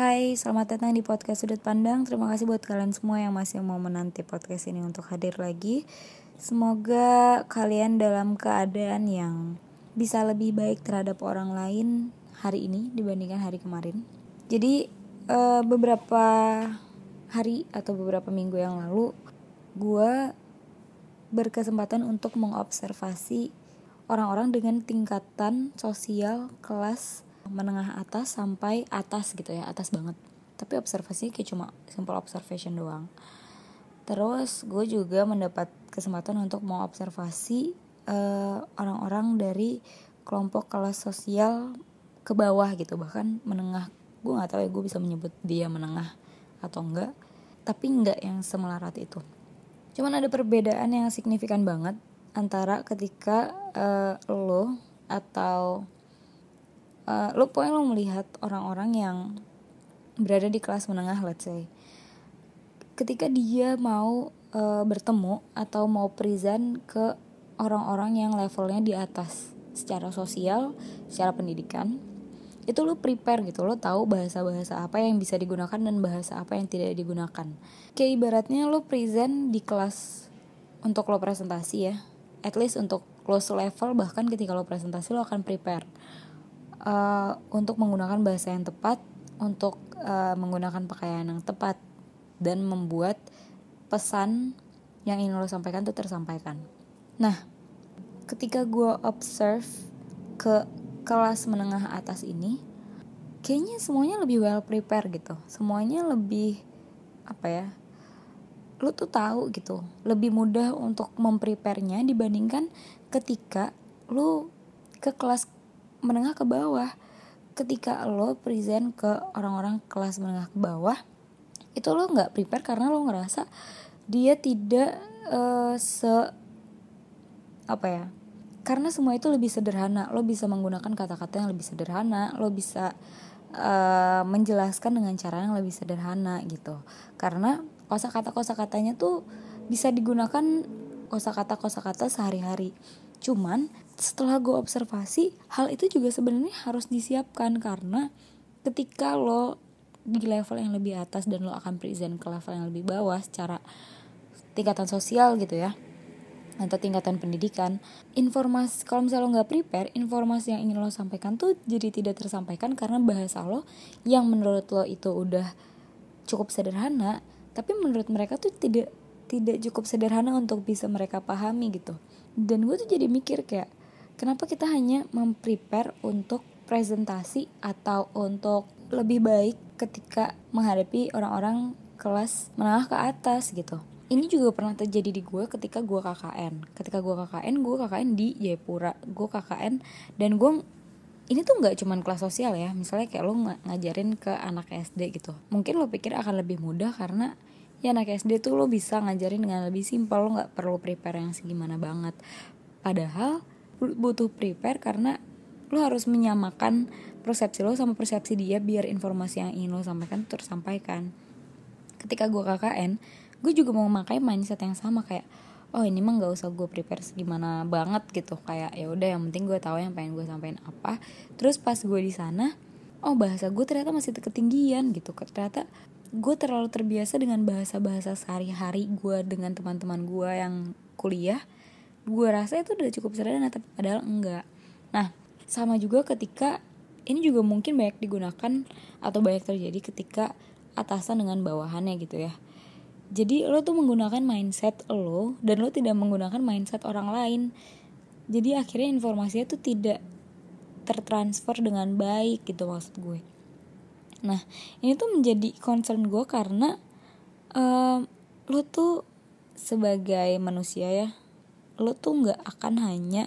Hai, selamat datang di podcast Sudut Pandang. Terima kasih buat kalian semua yang masih mau menanti podcast ini untuk hadir lagi. Semoga kalian dalam keadaan yang bisa lebih baik terhadap orang lain hari ini dibandingkan hari kemarin. Jadi uh, beberapa hari atau beberapa minggu yang lalu, gue berkesempatan untuk mengobservasi orang-orang dengan tingkatan sosial kelas menengah atas sampai atas gitu ya atas banget. Tapi observasi kayak cuma simple observation doang. Terus gue juga mendapat kesempatan untuk mau observasi uh, orang-orang dari kelompok kelas sosial ke bawah gitu. Bahkan menengah gue nggak tahu ya gue bisa menyebut dia menengah atau enggak. Tapi enggak yang semelarat itu. Cuman ada perbedaan yang signifikan banget antara ketika uh, lo atau uh, lo pokoknya lo melihat orang-orang yang berada di kelas menengah let's say. Ketika dia mau uh, bertemu atau mau present ke orang-orang yang levelnya di atas secara sosial, secara pendidikan, itu lo prepare gitu, lo tahu bahasa-bahasa apa yang bisa digunakan dan bahasa apa yang tidak digunakan. Kayak ibaratnya lo present di kelas untuk lo presentasi ya, at least untuk close level bahkan ketika lo presentasi lo akan prepare uh, untuk menggunakan bahasa yang tepat, untuk uh, menggunakan pakaian yang tepat, dan membuat pesan yang ingin lo sampaikan tuh tersampaikan. Nah, ketika gue observe ke kelas menengah atas ini, kayaknya semuanya lebih well prepare gitu. Semuanya lebih apa ya? Lo tuh tahu gitu, lebih mudah untuk mempreparenya dibandingkan ketika lo ke kelas menengah ke bawah. Ketika lo present ke orang-orang kelas menengah ke bawah itu lo nggak prepare karena lo ngerasa dia tidak uh, se apa ya karena semua itu lebih sederhana. Lo bisa menggunakan kata-kata yang lebih sederhana lo bisa uh, menjelaskan dengan cara yang lebih sederhana gitu. Karena kosakata kosakatanya tuh bisa digunakan kosakata kosakata sehari-hari. Cuman setelah gue observasi hal itu juga sebenarnya harus disiapkan karena ketika lo di level yang lebih atas dan lo akan present ke level yang lebih bawah secara tingkatan sosial gitu ya atau tingkatan pendidikan informasi kalau misalnya lo nggak prepare informasi yang ingin lo sampaikan tuh jadi tidak tersampaikan karena bahasa lo yang menurut lo itu udah cukup sederhana tapi menurut mereka tuh tidak tidak cukup sederhana untuk bisa mereka pahami gitu. Dan gue tuh jadi mikir kayak kenapa kita hanya memprepare untuk presentasi atau untuk lebih baik ketika menghadapi orang-orang kelas menengah ke atas gitu? Ini juga pernah terjadi di gue ketika gue KKN ketika gue KKN gue KKN di Jayapura. Gue KKN dan gue ini tuh nggak cuman kelas sosial ya. Misalnya kayak lo ng ngajarin ke anak SD gitu. Mungkin lo pikir akan lebih mudah karena ya anak SD tuh lo bisa ngajarin dengan lebih simpel. Lo nggak perlu prepare yang segimana banget. Padahal butuh prepare karena lo harus menyamakan persepsi lo sama persepsi dia biar informasi yang ingin lo sampaikan tersampaikan. Ketika gue KKN gue juga mau memakai mindset yang sama kayak oh ini mah nggak usah gue prepare segimana banget gitu. Kayak ya udah yang penting gue tahu yang pengen gue sampaikan apa. Terus pas gue di sana oh bahasa gue ternyata masih ketinggian gitu. Ternyata gue terlalu terbiasa dengan bahasa-bahasa sehari-hari gue dengan teman-teman gue yang kuliah gue rasa itu udah cukup sederhana tapi padahal enggak. Nah sama juga ketika ini juga mungkin banyak digunakan atau banyak terjadi ketika atasan dengan bawahannya gitu ya. Jadi lo tuh menggunakan mindset lo dan lo tidak menggunakan mindset orang lain. Jadi akhirnya informasinya tuh tidak tertransfer dengan baik gitu maksud gue. Nah ini tuh menjadi concern gue karena um, lo tuh sebagai manusia ya lo tuh nggak akan hanya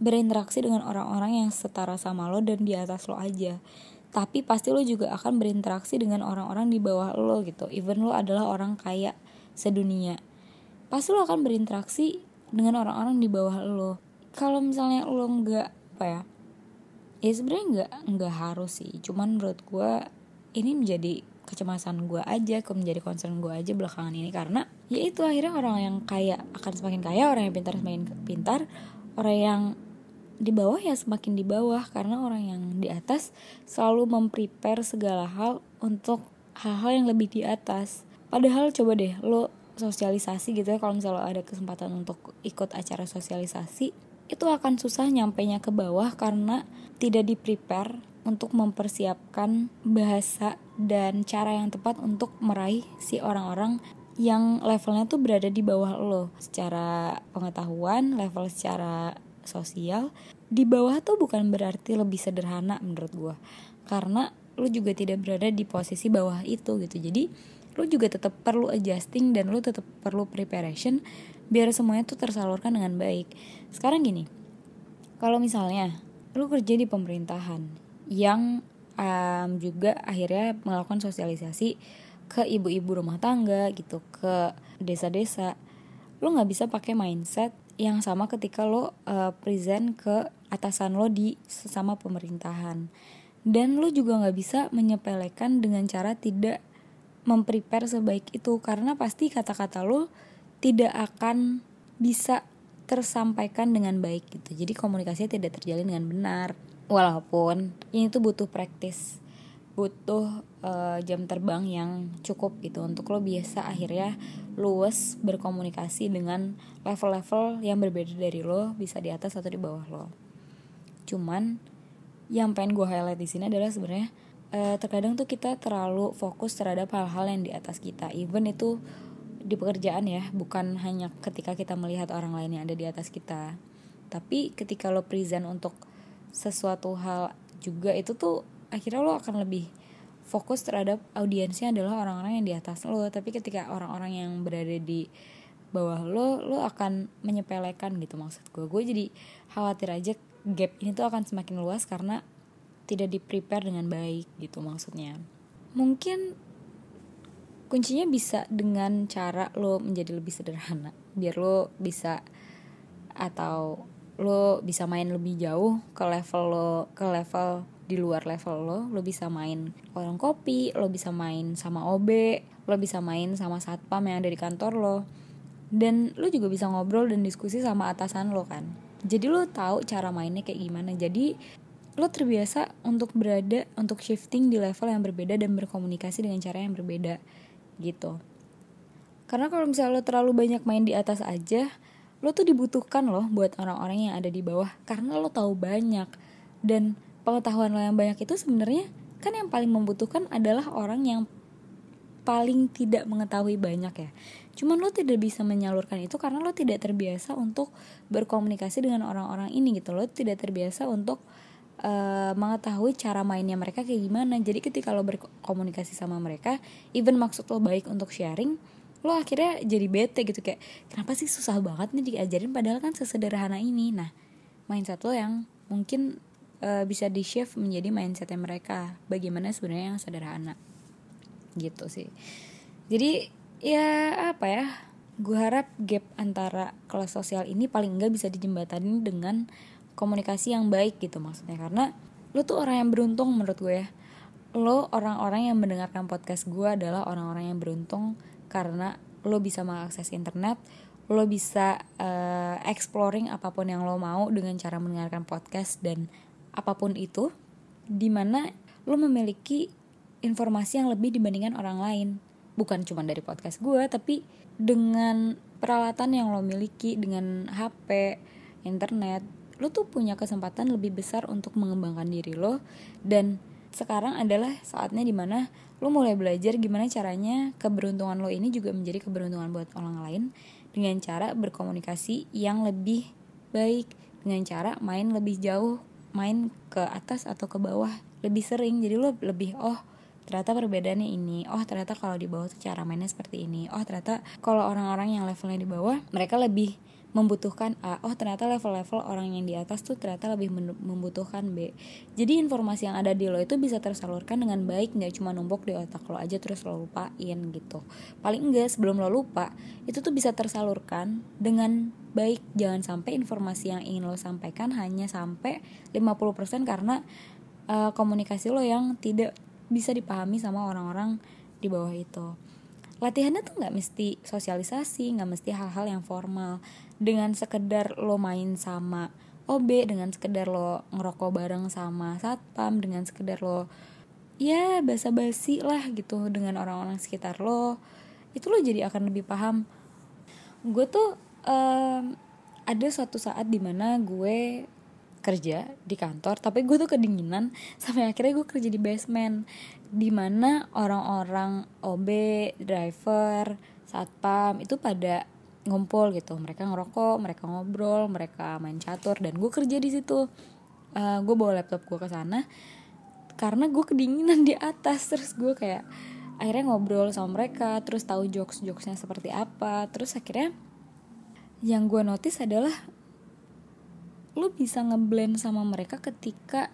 berinteraksi dengan orang-orang yang setara sama lo dan di atas lo aja. Tapi pasti lo juga akan berinteraksi dengan orang-orang di bawah lo gitu. Even lo adalah orang kaya sedunia. Pasti lo akan berinteraksi dengan orang-orang di bawah lo. Kalau misalnya lo nggak apa ya ya sebenarnya nggak nggak harus sih. Cuman menurut gue ini menjadi kecemasan gue aja kok menjadi concern gue aja belakangan ini. Karena ya itu akhirnya orang yang kaya akan semakin kaya orang yang pintar semakin pintar. Orang yang di bawah ya semakin di bawah karena orang yang di atas selalu memprepare segala hal untuk hal-hal yang lebih di atas. Padahal coba deh lo sosialisasi gitu ya kalau misalnya ada kesempatan untuk ikut acara sosialisasi itu akan susah nyampainya ke bawah karena tidak di prepare untuk mempersiapkan bahasa dan cara yang tepat untuk meraih si orang-orang yang levelnya tuh berada di bawah lo. Secara pengetahuan, level secara sosial di bawah tuh bukan berarti lebih sederhana menurut gue karena lo juga tidak berada di posisi bawah itu gitu. Jadi lo juga tetap perlu adjusting dan lo tetap perlu preparation biar semuanya tuh tersalurkan dengan baik. Sekarang gini kalau misalnya lo kerja di pemerintahan yang um, juga akhirnya melakukan sosialisasi ke ibu-ibu rumah tangga gitu ke desa-desa. Lo nggak bisa pakai mindset yang sama ketika lo uh, present ke atasan lo di sesama pemerintahan. Dan lo juga nggak bisa menyepelekan dengan cara tidak memprepare sebaik itu karena pasti kata-kata lo tidak akan bisa tersampaikan dengan baik gitu. Jadi komunikasinya tidak terjalin dengan benar walaupun ini tuh butuh praktis. Butuh uh, jam terbang yang cukup gitu untuk lo biasa akhirnya luwes berkomunikasi dengan level-level yang berbeda dari lo bisa di atas atau di bawah lo. Cuman yang pengen gue highlight di sini adalah sebenarnya uh, terkadang tuh kita terlalu fokus terhadap hal-hal yang di atas kita. Even itu di pekerjaan ya bukan hanya ketika kita melihat orang lain yang ada di atas kita. Tapi ketika lo present untuk sesuatu hal juga itu tuh akhirnya lo akan lebih fokus terhadap audiensnya adalah orang-orang yang di atas lo. Tapi ketika orang-orang yang berada di bawah lo lo akan menyepelekan gitu maksud gue gue jadi khawatir aja gap ini tuh akan semakin luas karena tidak di prepare dengan baik gitu maksudnya. Mungkin kuncinya bisa dengan cara lo menjadi lebih sederhana biar lo bisa atau lo bisa main lebih jauh ke level lo ke level di luar level lo lo bisa main orang kopi lo bisa main sama OB lo bisa main sama satpam yang ada di kantor lo. Dan lo juga bisa ngobrol dan diskusi sama atasan lo kan. Jadi lo tahu cara mainnya kayak gimana. Jadi lo terbiasa untuk berada untuk shifting di level yang berbeda dan berkomunikasi dengan cara yang berbeda gitu. Karena kalau misalnya lo terlalu banyak main di atas aja lo tuh dibutuhkan loh buat orang-orang yang ada di bawah karena lo tahu banyak. Dan pengetahuan lo yang banyak itu sebenarnya kan yang paling membutuhkan adalah orang yang paling tidak mengetahui banyak ya. Cuman lo tidak bisa menyalurkan itu karena lo tidak terbiasa untuk berkomunikasi dengan orang-orang ini gitu. Lo tidak terbiasa untuk uh, mengetahui cara mainnya mereka kayak gimana. Jadi ketika lo berkomunikasi sama mereka even maksud lo baik untuk sharing lo akhirnya jadi bete gitu kayak kenapa sih susah banget nih diajarin padahal kan sesederhana ini? Nah mindset lo yang mungkin uh, bisa di shift menjadi mindsetnya mereka bagaimana sebenarnya yang sederhana. Gitu sih. Jadi ya apa ya gue harap gap antara kelas sosial ini paling enggak bisa dijembatani dengan komunikasi yang baik gitu maksudnya. Karena lo tuh orang yang beruntung menurut gue ya. Lo orang-orang yang mendengarkan podcast gue adalah orang-orang yang beruntung karena lo bisa mengakses internet lo bisa uh, exploring apa pun yang lo mau dengan cara mendengarkan podcast dan apa pun itu di mana lo memiliki informasi yang lebih dibandingkan orang lain. Bukan cuma dari podcast gue tapi dengan peralatan yang lo miliki dengan HP internet lo tuh punya kesempatan lebih besar untuk mengembangkan diri lo dan sekarang adalah saatnya di mana lo mulai belajar gimana caranya keberuntungan lo ini juga menjadi keberuntungan buat orang lain dengan cara berkomunikasi yang lebih baik dengan cara main lebih jauh main ke atas atau ke bawah lebih sering. Jadi lo lebih oh ternyata perbedaannya ini oh ternyata kalau di bawah tuh cara mainnya seperti ini oh ternyata kalau orang-orang yang levelnya di bawah mereka lebih membutuhkan A oh ternyata level-level orang yang di atas tuh ternyata lebih membutuhkan B. Jadi informasi yang ada di lo itu bisa tersalurkan dengan baik nggak cuma numpuk di otak lo aja terus lo lupain gitu. Paling enggak sebelum lo lupa itu tuh bisa tersalurkan dengan baik. Jangan sampai informasi yang ingin lo sampaikan hanya sampai 50% karena uh, komunikasi lo yang tidak bisa dipahami sama orang-orang di bawah itu latihannya tuh nggak mesti sosialisasi nggak mesti hal-hal yang formal. Dengan sekedar lo main sama OB dengan sekedar lo ngerokok bareng sama satpam dengan sekedar lo ya basa-basi lah gitu dengan orang-orang sekitar lo itu lo jadi akan lebih paham. Gue tuh um, ada suatu saat di mana gue kerja di kantor tapi gue tuh kedinginan sampai akhirnya gue kerja di basement di mana orang-orang OB driver satpam itu pada ngumpul gitu. Mereka ngerokok mereka ngobrol mereka main catur dan gue kerja di situ. Uh, gue bawa laptop gue ke sana karena gue kedinginan di atas. Terus gue kayak akhirnya ngobrol sama mereka terus tahu jokes jokesnya seperti apa. Terus akhirnya yang gue notice adalah lu bisa ngeblend sama mereka ketika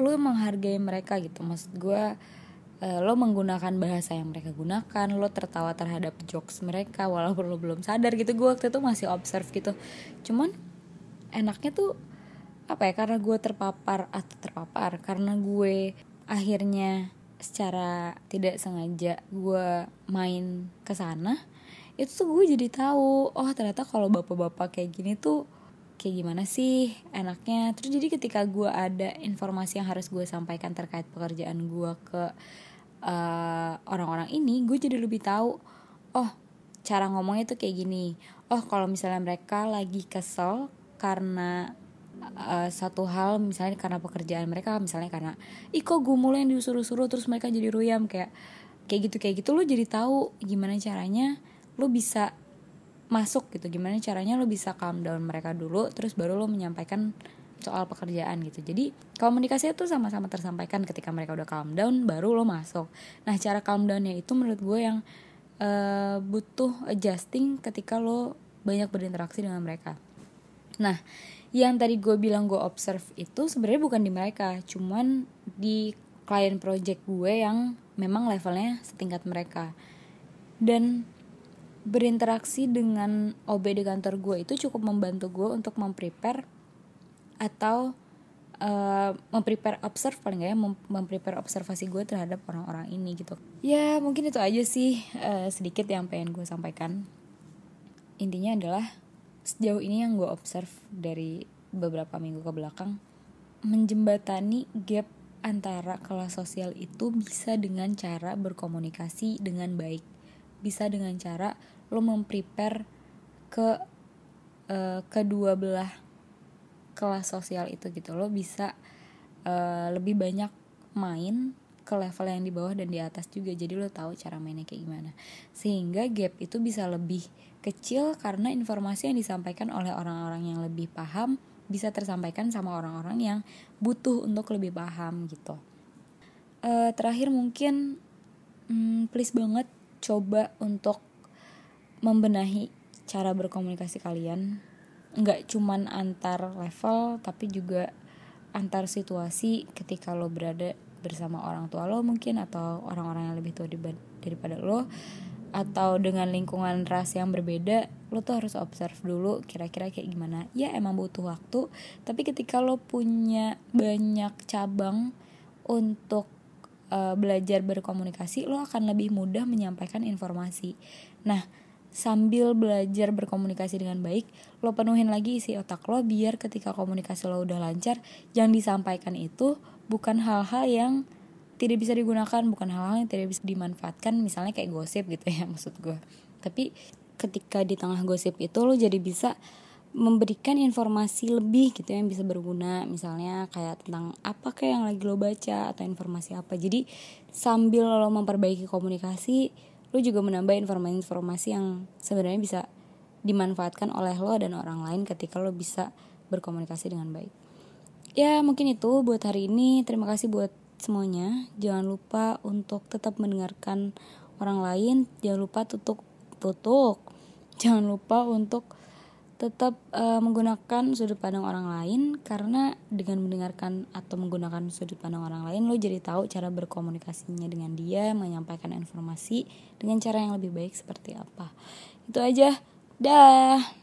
lu menghargai mereka gitu. Maksud gue uh, lo menggunakan bahasa yang mereka gunakan lo tertawa terhadap jokes mereka walaupun lo belum sadar gitu. Gue waktu itu masih observe gitu. Cuman enaknya tuh apa ya karena gue terpapar atau terpapar karena gue akhirnya secara tidak sengaja gue main ke sana itu tuh gue jadi tahu oh ternyata kalau bapak-bapak kayak gini tuh kayak gimana sih enaknya? Terus jadi ketika gue ada informasi yang harus gue sampaikan terkait pekerjaan gue ke eh, orang-orang ini gue jadi lebih tahu oh cara ngomongnya tuh kayak gini. Oh kalau misalnya mereka lagi kesel karena uh, satu hal misalnya karena pekerjaan mereka misalnya karena ih gue mulai yang disuruh-suruh terus mereka jadi ruyam kayak kayak gitu kayak gitu lo jadi tahu gimana caranya lo bisa masuk gitu. Gimana caranya lo bisa calm down mereka dulu terus baru lo menyampaikan soal pekerjaan gitu. Jadi komunikasi itu sama-sama tersampaikan ketika mereka udah calm down baru lo masuk. Nah cara calm downnya itu menurut gue yang uh, butuh adjusting ketika lo banyak berinteraksi dengan mereka. Nah yang tadi gue bilang gue observe itu sebenarnya bukan di mereka cuman di klien project gue yang memang levelnya setingkat mereka. Dan berinteraksi dengan OB di kantor gue itu cukup membantu gue untuk memprepare atau uh, memprepare observe paling gak ya mem memprepare observasi gue terhadap orang-orang ini gitu. Ya mungkin itu aja sih uh, sedikit yang pengen gue sampaikan. Intinya adalah sejauh ini yang gue observe dari beberapa minggu ke belakang menjembatani gap antara kelas sosial itu bisa dengan cara berkomunikasi dengan baik bisa dengan cara lo memprepare ke uh, kedua belah kelas sosial itu gitu. Lo bisa uh, lebih banyak main ke level yang di bawah dan di atas juga. Jadi lo tahu cara mainnya kayak gimana. Sehingga gap itu bisa lebih kecil karena informasi yang disampaikan oleh orang-orang yang lebih paham bisa tersampaikan sama orang-orang yang butuh untuk lebih paham gitu. Uh, terakhir mungkin hmm, please banget coba untuk membenahi cara berkomunikasi kalian. Nggak cuman antar level tapi juga antar situasi ketika lo berada bersama orang tua lo mungkin atau orang-orang yang lebih tua daripada lo atau dengan lingkungan ras yang berbeda lo tuh harus observe dulu kira-kira kayak gimana. Ya emang butuh waktu tapi ketika lo punya banyak cabang untuk uh, belajar berkomunikasi lo akan lebih mudah menyampaikan informasi. Nah sambil belajar berkomunikasi dengan baik lo penuhin lagi isi otak lo biar ketika komunikasi lo udah lancar yang disampaikan itu bukan hal-hal yang tidak bisa digunakan bukan hal-hal yang tidak bisa dimanfaatkan misalnya kayak gosip gitu ya maksud gue tapi ketika di tengah gosip itu lo jadi bisa memberikan informasi lebih gitu ya, yang bisa berguna misalnya kayak tentang apa kayak yang lagi lo baca atau informasi apa jadi sambil lo memperbaiki komunikasi lo juga menambah informasi-informasi yang sebenarnya bisa dimanfaatkan oleh lo dan orang lain ketika lo bisa berkomunikasi dengan baik ya mungkin itu buat hari ini terima kasih buat semuanya. Jangan lupa untuk tetap mendengarkan orang lain. Jangan lupa tutup tutup. Jangan lupa untuk tetap uh, menggunakan sudut pandang orang lain karena dengan mendengarkan atau menggunakan sudut pandang orang lain lo jadi tahu cara berkomunikasinya dengan dia, menyampaikan informasi dengan cara yang lebih baik seperti apa. Itu aja. Dah.